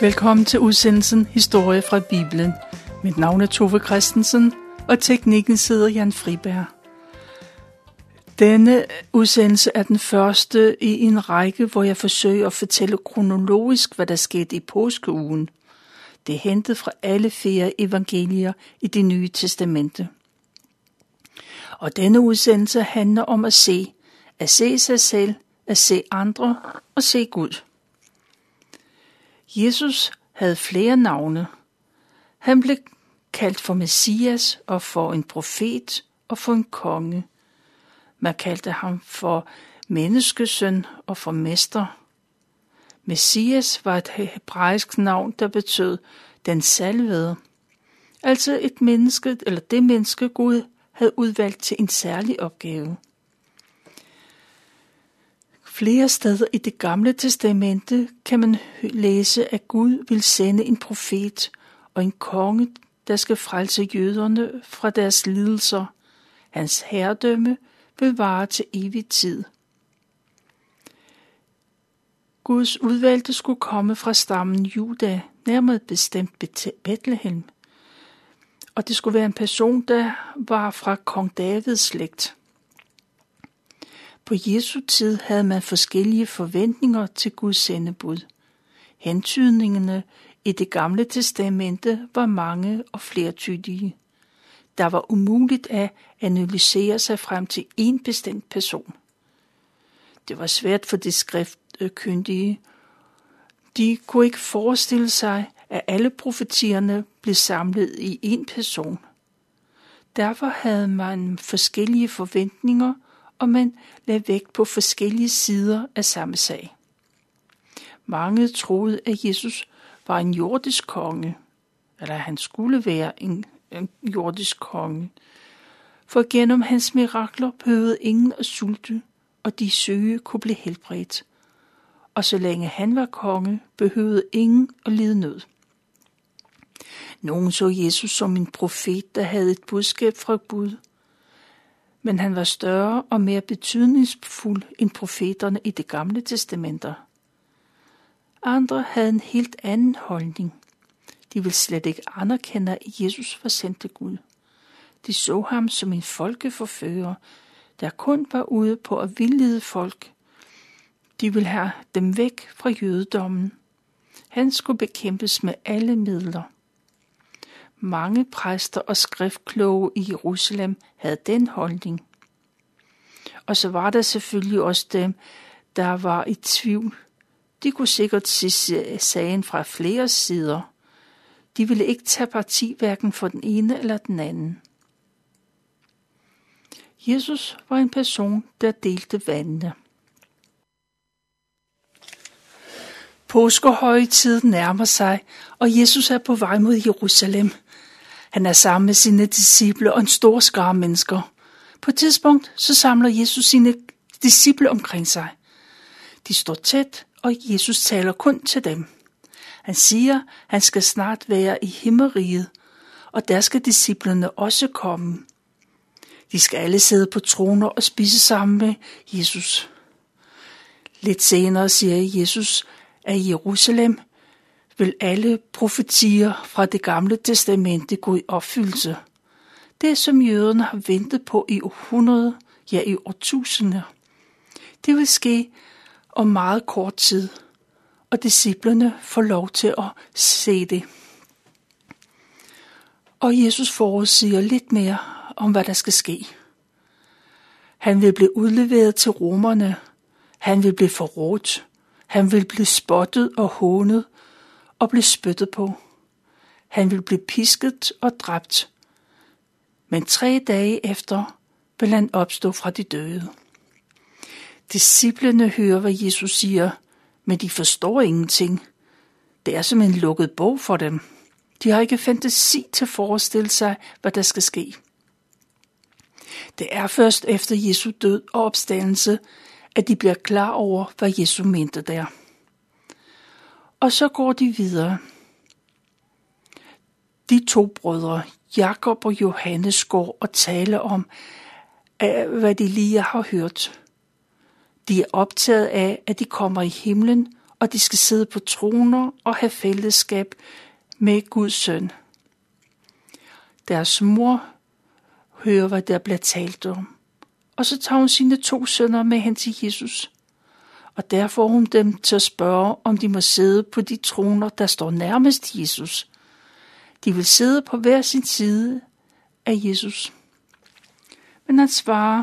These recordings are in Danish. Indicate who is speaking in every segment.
Speaker 1: Velkommen til udsendelsen Historie fra Bibelen. Mit navn er Tove Christensen, og teknikken sidder Jan Friberg. Denne udsendelse er den første i en række, hvor jeg forsøger at fortælle kronologisk, hvad der skete i påskeugen. Det er hentet fra alle fire evangelier i det nye testamente. Og denne udsendelse handler om at se, at se sig selv, at se andre og se Gud. Jesus havde flere navne. Han blev kaldt for Messias og for en profet og for en konge. Man kaldte ham for menneskesøn og for mester. Messias var et hebraisk navn, der betød den salvede. Altså et menneske, eller det menneske Gud havde udvalgt til en særlig opgave. Flere steder i det gamle testamente kan man læse, at Gud vil sende en profet og en konge, der skal frelse jøderne fra deres lidelser. Hans herredømme vil vare til evig tid. Guds udvalgte skulle komme fra stammen Juda, nærmere bestemt Bethlehem. Og det skulle være en person, der var fra kong Davids slægt. På Jesu tid havde man forskellige forventninger til Guds sendebud. Hentydningerne i det gamle testamente var mange og flertydige. Der var umuligt at analysere sig frem til en bestemt person. Det var svært for de skriftkyndige. De kunne ikke forestille sig, at alle profetierne blev samlet i én person. Derfor havde man forskellige forventninger – og man lagde vægt på forskellige sider af samme sag. Mange troede, at Jesus var en jordisk konge, eller at han skulle være en, en jordisk konge. For gennem hans mirakler behøvede ingen at sulte, og de syge kunne blive helbredt. Og så længe han var konge, behøvede ingen at lide nød. Nogen så Jesus som en profet, der havde et budskab fra Gud – men han var større og mere betydningsfuld end profeterne i det gamle testamenter. Andre havde en helt anden holdning. De ville slet ikke anerkende, at Jesus var sendt til Gud. De så ham som en folkeforfører, der kun var ude på at vildlede folk. De ville have dem væk fra jødedommen. Han skulle bekæmpes med alle midler. Mange præster og skriftkloge i Jerusalem havde den holdning. Og så var der selvfølgelig også dem, der var i tvivl. De kunne sikkert se sagen fra flere sider. De ville ikke tage parti hverken for den ene eller den anden. Jesus var en person, der delte vandene. Påskehøjtiden nærmer sig, og Jesus er på vej mod Jerusalem – han er sammen med sine disciple og en stor skare mennesker. På et tidspunkt så samler Jesus sine disciple omkring sig. De står tæt, og Jesus taler kun til dem. Han siger, han skal snart være i himmeriget, og der skal disciplene også komme. De skal alle sidde på troner og spise sammen med Jesus. Lidt senere siger Jesus, at i Jerusalem vil alle profetier fra det gamle testamente gå i opfyldelse. Det, som jøderne har ventet på i århundrede, ja i årtusinder. Det vil ske om meget kort tid, og disciplerne får lov til at se det. Og Jesus forudsiger lidt mere om, hvad der skal ske. Han vil blive udleveret til romerne. Han vil blive forrådt. Han vil blive spottet og hånet og blev spyttet på. Han ville blive pisket og dræbt. Men tre dage efter vil han opstå fra de døde. Disciplene hører, hvad Jesus siger, men de forstår ingenting. Det er som en lukket bog for dem. De har ikke fantasi til at forestille sig, hvad der skal ske. Det er først efter Jesu død og opstandelse, at de bliver klar over, hvad Jesus mente der. Og så går de videre. De to brødre, Jakob og Johannes, går og taler om, øh, hvad de lige har hørt. De er optaget af, at de kommer i himlen og de skal sidde på troner og have fællesskab med Guds søn. Deres mor hører, hvad der bliver talt om, og så tager hun sine to sønner med hen til Jesus. Og der får hun dem til at spørge, om de må sidde på de troner, der står nærmest Jesus. De vil sidde på hver sin side af Jesus. Men han svarer,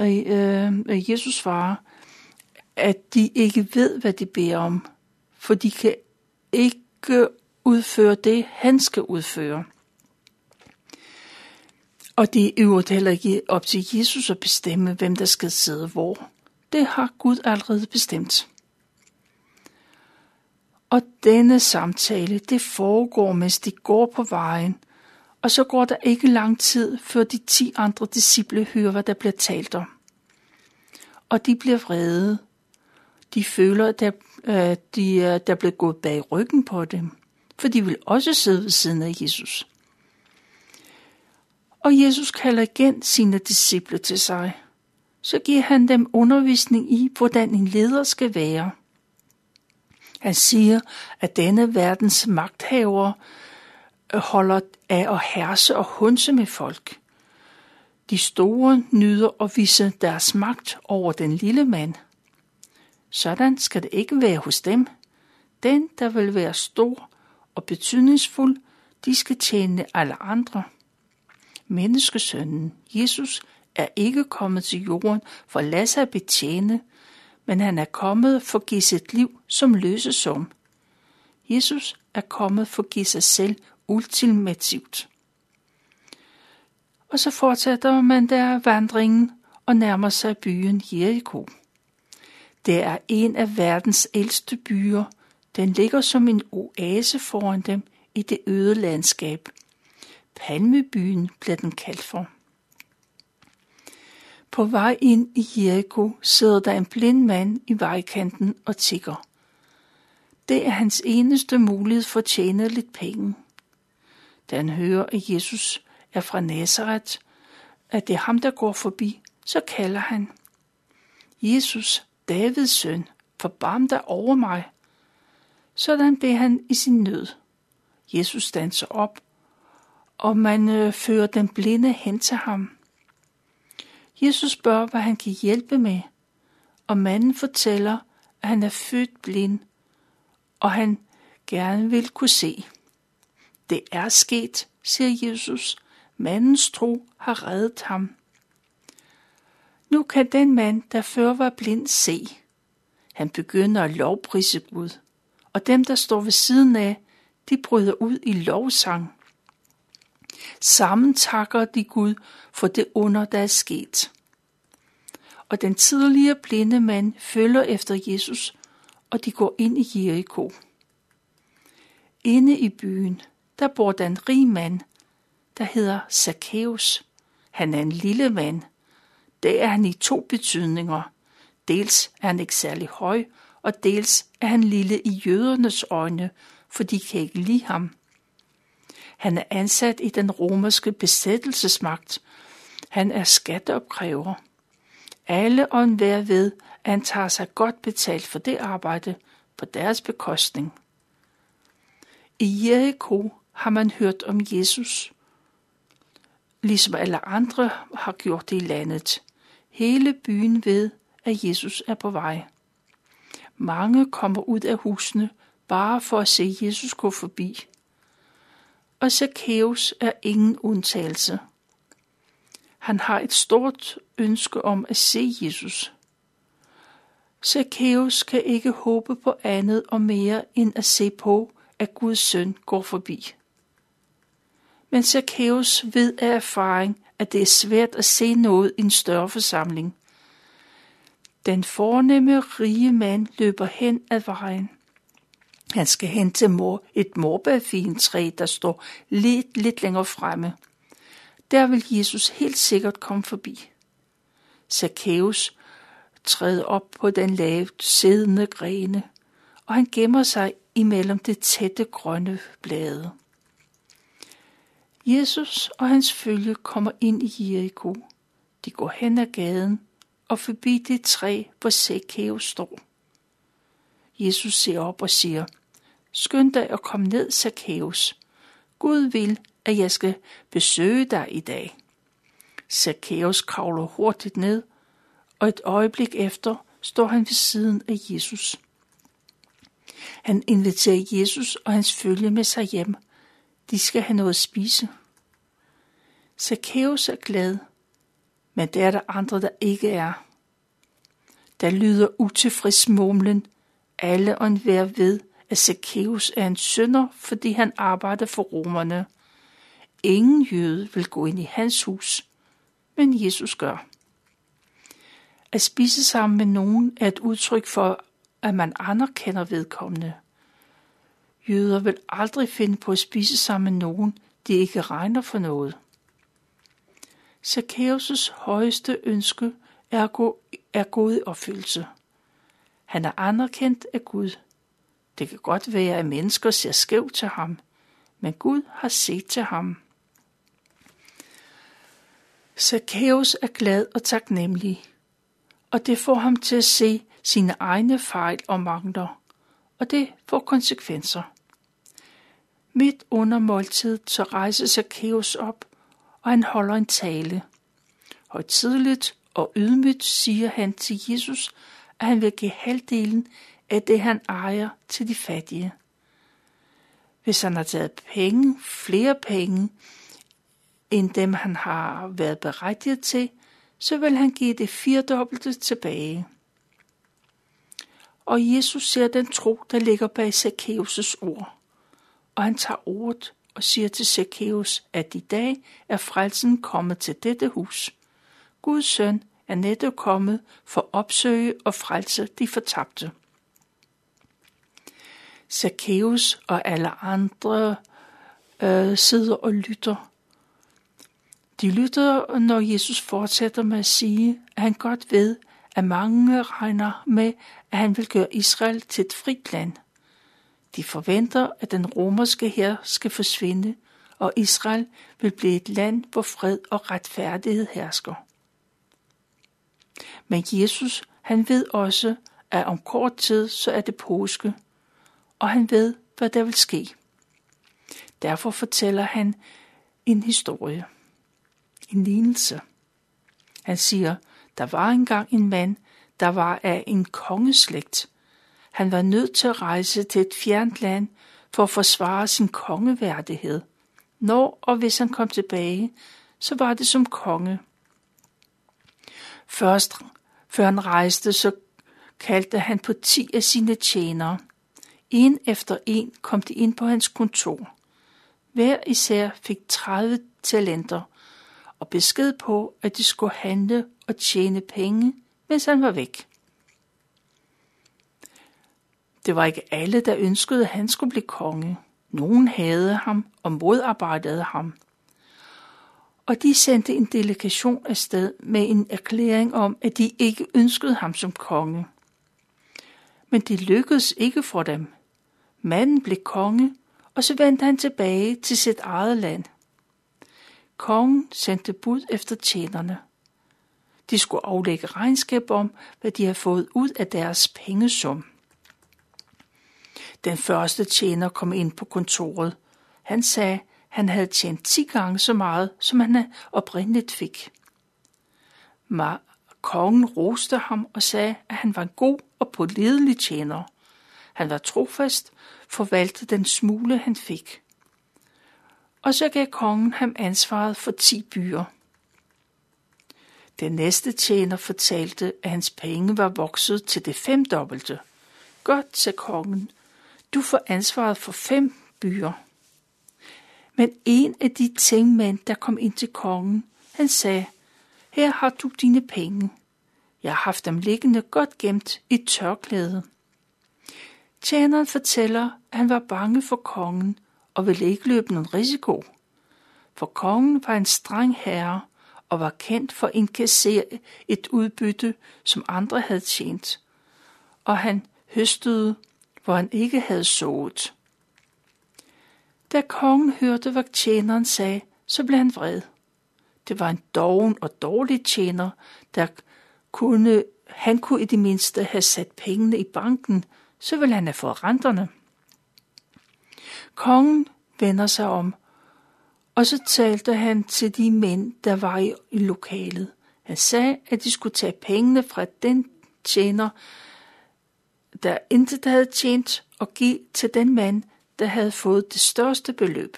Speaker 1: øh, øh, Jesus svarer, at de ikke ved, hvad de beder om, for de kan ikke udføre det, han skal udføre. Og det er øvrigt heller ikke op til Jesus at bestemme, hvem der skal sidde hvor. Det har Gud allerede bestemt. Og denne samtale, det foregår, mens de går på vejen, og så går der ikke lang tid, før de ti andre disciple hører, hvad der bliver talt om. Og de bliver vrede. De føler, at der, øh, de, øh, der er blevet gået bag ryggen på dem, for de vil også sidde ved siden af Jesus. Og Jesus kalder igen sine disciple til sig. Så giver han dem undervisning i, hvordan en leder skal være. Han siger, at denne verdens magthaver øh, holder af at herse og hunse med folk. De store nyder at vise deres magt over den lille mand. Sådan skal det ikke være hos dem. Den, der vil være stor og betydningsfuld, de skal tjene alle andre. Menneskesønnen, Jesus, er ikke kommet til jorden for at lade sig betjene, men han er kommet for at give sit liv som løsesum. Jesus er kommet for at give sig selv ultimativt. Og så fortsætter man der vandringen og nærmer sig byen Jericho. Det er en af verdens ældste byer. Den ligger som en oase foran dem i det øde landskab. Palmebyen bliver den kaldt for. På vej ind i Jericho sidder der en blind mand i vejkanten og tigger. Det er hans eneste mulighed for at tjene lidt penge. Da han hører, at Jesus er fra Nazareth, at det er ham, der går forbi, så kalder han, Jesus, Davids søn, forbarm dig over mig. Sådan blev han i sin nød. Jesus danser op, og man øh, fører den blinde hen til ham. Jesus spørger, hvad han kan hjælpe med, og manden fortæller, at han er født blind, og han gerne vil kunne se. Det er sket, siger Jesus. Mandens tro har reddet ham. Nu kan den mand, der før var blind, se. Han begynder at lovprise Gud, og dem, der står ved siden af, de bryder ud i lovsang. Sammen takker de Gud for det under, der er sket. Og den tidligere blinde mand følger efter Jesus, og de går ind i Jericho. Inde i byen, der bor der en rig mand, der hedder Zacchaeus. Han er en lille mand. Det er han i to betydninger. Dels er han ikke særlig høj, og dels er han lille i jødernes øjne, for de kan ikke lide ham. Han er ansat i den romerske besættelsesmagt. Han er skatteopkræver. Alle og enhver ved, at han tager sig godt betalt for det arbejde på deres bekostning. I Jericho har man hørt om Jesus, ligesom alle andre har gjort det i landet. Hele byen ved, at Jesus er på vej. Mange kommer ud af husene bare for at se Jesus gå forbi. Og Zacchaeus er ingen undtagelse. Han har et stort ønske om at se Jesus. Zacchaeus kan ikke håbe på andet og mere end at se på, at Guds søn går forbi. Men Zacchaeus ved af erfaring, at det er svært at se noget i en større forsamling. Den fornemme rige mand løber hen ad vejen. Han skal hen til mor, et morbærfintræ, der står lidt, lidt længere fremme. Der vil Jesus helt sikkert komme forbi. Zacchaeus træder op på den lavt siddende grene, og han gemmer sig imellem det tætte grønne blade. Jesus og hans følge kommer ind i Jericho. De går hen ad gaden og forbi det træ, hvor Zacchaeus står. Jesus ser op og siger, Skynd dig og kom ned, Zacchaeus. Gud vil, at jeg skal besøge dig i dag. Zacchaeus kravler hurtigt ned, og et øjeblik efter står han ved siden af Jesus. Han inviterer Jesus og hans følge med sig hjem. De skal have noget at spise. Zacchaeus er glad, men det er der andre, der ikke er. Der lyder utilfreds mumlen. Alle og enhver ved, at Zacchaeus er en sønder, fordi han arbejder for romerne. Ingen jøde vil gå ind i hans hus, men Jesus gør. At spise sammen med nogen er et udtryk for, at man anerkender vedkommende. Jøder vil aldrig finde på at spise sammen med nogen, de ikke regner for noget. Zacchaeus' højeste ønske er, gå, er gået i opfyldelse. Han er anerkendt af Gud. Det kan godt være, at mennesker ser skævt til ham, men Gud har set til ham. Zacchaeus er glad og taknemmelig, og det får ham til at se sine egne fejl og mangler, og det får konsekvenser. Midt under måltidet så rejser Zacchaeus op, og han holder en tale. Højtidligt og ydmygt siger han til Jesus, at han vil give halvdelen af det, han ejer til de fattige. Hvis han har taget penge, flere penge, end dem han har været berettiget til, så vil han give det firedobbelte tilbage. Og Jesus ser den tro, der ligger bag Zacchaeus' ord. Og han tager ordet og siger til Zacchaeus, at i dag er frelsen kommet til dette hus. Guds søn er netop kommet for at opsøge og frelse de fortabte. Zacchaeus og alle andre øh, sidder og lytter. De lytter, når Jesus fortsætter med at sige, at han godt ved, at mange regner med, at han vil gøre Israel til et frit land. De forventer, at den romerske her skal forsvinde, og Israel vil blive et land, hvor fred og retfærdighed hersker. Men Jesus, han ved også, at om kort tid, så er det påske, og han ved, hvad der vil ske. Derfor fortæller han en historie, en lignelse. Han siger, der var engang en mand, der var af en kongeslægt. Han var nødt til at rejse til et fjernt land for at forsvare sin kongeværdighed. Når og hvis han kom tilbage, så var det som konge. Først, før han rejste, så kaldte han på ti af sine tjenere. En efter en kom de ind på hans kontor. Hver især fik 30 talenter og besked på, at de skulle handle og tjene penge, mens han var væk. Det var ikke alle, der ønskede, at han skulle blive konge. Nogen havde ham og modarbejdede ham. Og de sendte en delegation afsted med en erklæring om, at de ikke ønskede ham som konge. Men det lykkedes ikke for dem. Manden blev konge, og så vendte han tilbage til sit eget land. Kongen sendte bud efter tjenerne. De skulle aflægge regnskab om, hvad de havde fået ud af deres pengesum. Den første tjener kom ind på kontoret. Han sagde, han havde tjent 10 gange så meget, som han oprindeligt fik. Ma kongen roste ham og sagde, at han var en god og pålidelig tjener. Han var trofast, forvaltede den smule, han fik. Og så gav kongen ham ansvaret for ti byer. Den næste tjener fortalte, at hans penge var vokset til det femdobbelte. Godt, sagde kongen. Du får ansvaret for fem byer. Men en af de tingmænd, der kom ind til kongen, han sagde, her har du dine penge. Jeg har haft dem liggende godt gemt i tørklæde. Tjeneren fortæller, at han var bange for kongen og ville ikke løbe nogen risiko. For kongen var en streng herre og var kendt for at inkassere et udbytte, som andre havde tjent. Og han høstede, hvor han ikke havde sået. Da kongen hørte, hvad tjeneren sagde, så blev han vred. Det var en doven og dårlig tjener, der kunne, han kunne i det mindste have sat pengene i banken, så ville han have fået renterne. Kongen vender sig om, og så talte han til de mænd, der var i lokalet. Han sagde, at de skulle tage pengene fra den tjener, der intet havde tjent, og give til den mand, der havde fået det største beløb.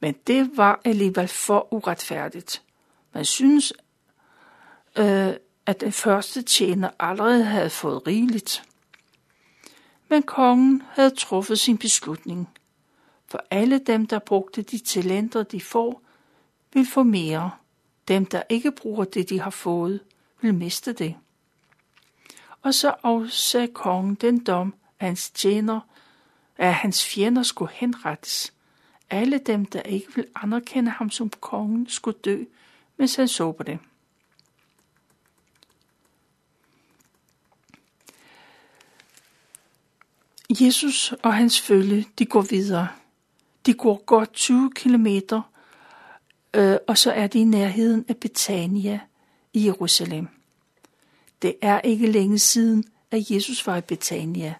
Speaker 1: Men det var alligevel for uretfærdigt. Man synes, øh, at den første tjener allerede havde fået rigeligt. Men kongen havde truffet sin beslutning, for alle dem, der brugte de talenter, de får, vil få mere. Dem, der ikke bruger det, de har fået, vil miste det. Og så afsagde kongen den dom, at hans tjener, at hans fjender skulle henrettes. Alle dem, der ikke vil anerkende ham som kongen, skulle dø, mens han så på det. Jesus og hans følge, de går videre. De går godt 20 kilometer, øh, og så er de i nærheden af Betania i Jerusalem. Det er ikke længe siden, at Jesus var i Betania.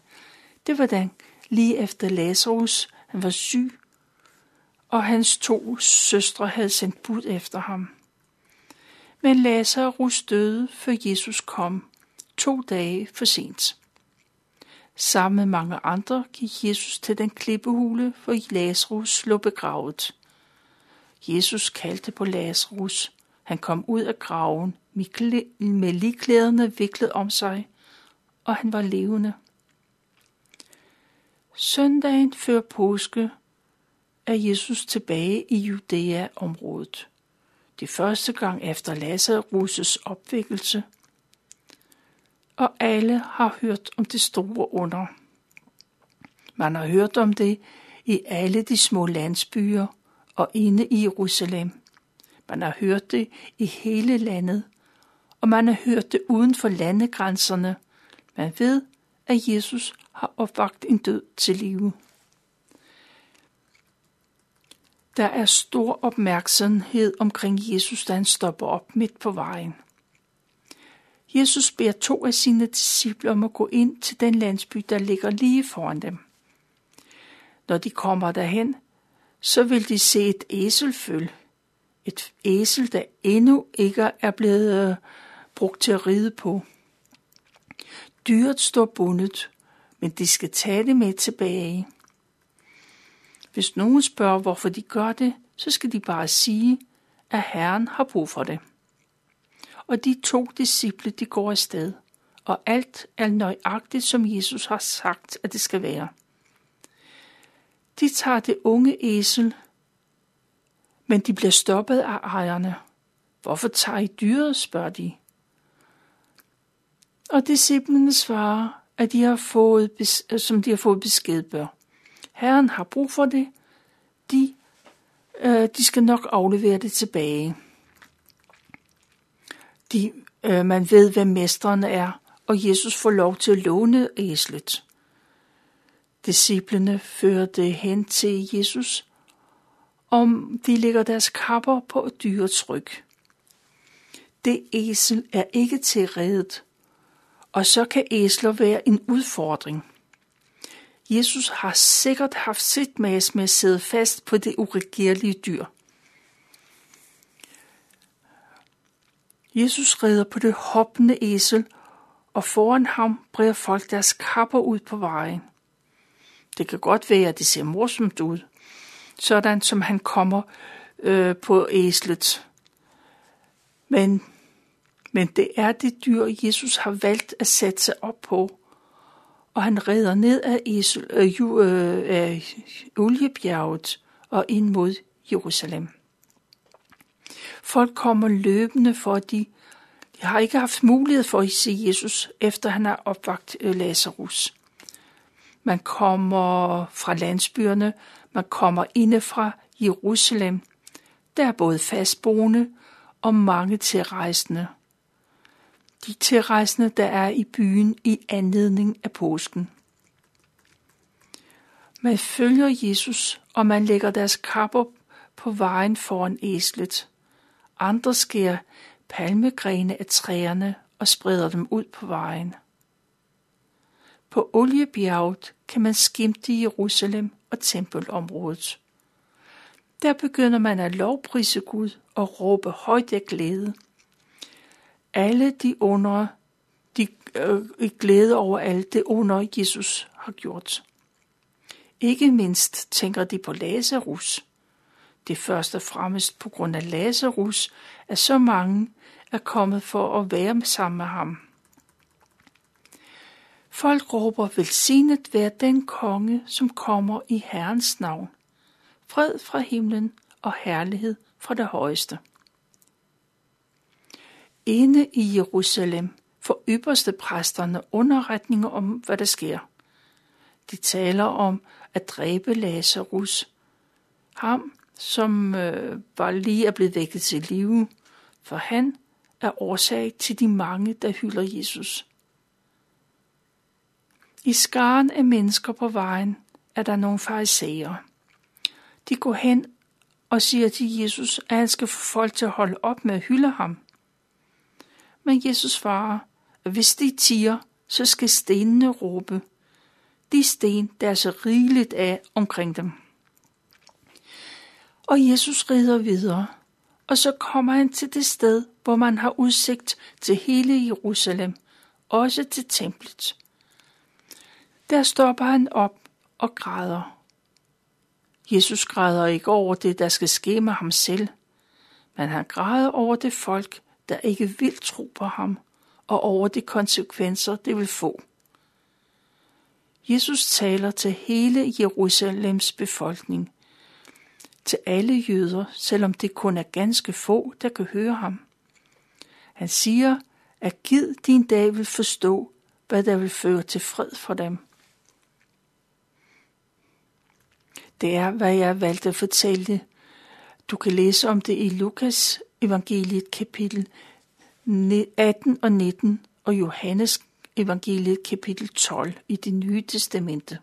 Speaker 1: Det var da lige efter Lazarus, han var syg, og hans to søstre havde sendt bud efter ham. Men Lazarus døde, før Jesus kom, to dage for sent. Sammen med mange andre gik Jesus til den klippehule, hvor Lazarus lå begravet. Jesus kaldte på Lazarus. Han kom ud af graven med ligklæderne viklet om sig, og han var levende. Søndagen før påske er Jesus tilbage i Judæa-området. Det første gang efter Lazarus' opvækkelse – og alle har hørt om det store under. Man har hørt om det i alle de små landsbyer og inde i Jerusalem. Man har hørt det i hele landet, og man har hørt det uden for landegrænserne. Man ved, at Jesus har opvagt en død til live. Der er stor opmærksomhed omkring Jesus, da han stopper op midt på vejen. Jesus beder to af sine disciple om at gå ind til den landsby, der ligger lige foran dem. Når de kommer derhen, så vil de se et æselføl. Et æsel, der endnu ikke er blevet øh, brugt til at ride på. Dyret står bundet, men de skal tage det med tilbage. Hvis nogen spørger, hvorfor de gør det, så skal de bare sige, at Herren har brug for det og de to disciple de går afsted, og alt er nøjagtigt, som Jesus har sagt, at det skal være. De tager det unge æsel, men de bliver stoppet af ejerne. Hvorfor tager I dyret, spørger de. Og disciplene svarer, at de har fået, som de har fået besked bør. Herren har brug for det. De, øh, de skal nok aflevere det tilbage fordi øh, man ved, hvem mesteren er, og Jesus får lov til at låne æslet. Disciplene fører det hen til Jesus, om de lægger deres kapper på dyrets ryg. Det æsel er ikke til reddet, og så kan æsler være en udfordring. Jesus har sikkert haft sit mas med at sidde fast på det uregerlige dyr. Jesus rider på det hoppende æsel, og foran ham breder folk deres kapper ud på vejen. Det kan godt være, at det ser morsomt ud, sådan som han kommer øh, på æslet. Men, men det er det dyr, Jesus har valgt at sætte sig op på, og han rider ned af, æsel, øh, øh, af oliebjerget og ind mod Jerusalem. Folk kommer løbende, for de, de har ikke haft mulighed for at se Jesus, efter han har opvagt øh, Lazarus. Man kommer fra landsbyerne, man kommer inde fra Jerusalem. Der er både fastboende og mange tilrejsende. De tilrejsende, der er i byen i anledning af påsken. Man følger Jesus, og man lægger deres kapper på vejen foran æslet. Andre skærer palmegrene af træerne og spreder dem ud på vejen. På Oliebjerget kan man skimte Jerusalem og tempelområdet. Der begynder man at lovprise Gud og råbe højt af glæde. Alle de under, de øh, glæde over alt det under Jesus har gjort. Ikke mindst tænker de på Lazarus. Det først og fremmest på grund af Lazarus, at så mange er kommet for at være sammen med ham. Folk råber velsignet være den konge, som kommer i Herrens navn. Fred fra himlen og herlighed fra det højeste. Inde i Jerusalem får ypperste præsterne underretninger om, hvad der sker. De taler om at dræbe Lazarus, ham som øh, var lige er blevet vækket til live, for han er årsag til de mange, der hylder Jesus. I skaren af mennesker på vejen er der nogle fariserer. De går hen og siger til Jesus, at han skal få folk til at holde op med at hylde ham. Men Jesus svarer, at hvis de tiger, så skal stenene råbe. De sten, der er så rigeligt af omkring dem. Og Jesus rider videre, og så kommer han til det sted, hvor man har udsigt til hele Jerusalem, også til templet. Der stopper han op og græder. Jesus græder ikke over det, der skal ske med ham selv, men han græder over det folk, der ikke vil tro på ham, og over de konsekvenser, det vil få. Jesus taler til hele Jerusalems befolkning, til alle jøder, selvom det kun er ganske få, der kan høre ham. Han siger, at giv din dag vil forstå, hvad der vil føre til fred for dem. Det er, hvad jeg valgte at fortælle. Du kan læse om det i Lukas evangeliet kapitel 18 og 19 og Johannes evangeliet kapitel 12 i det nye testamente.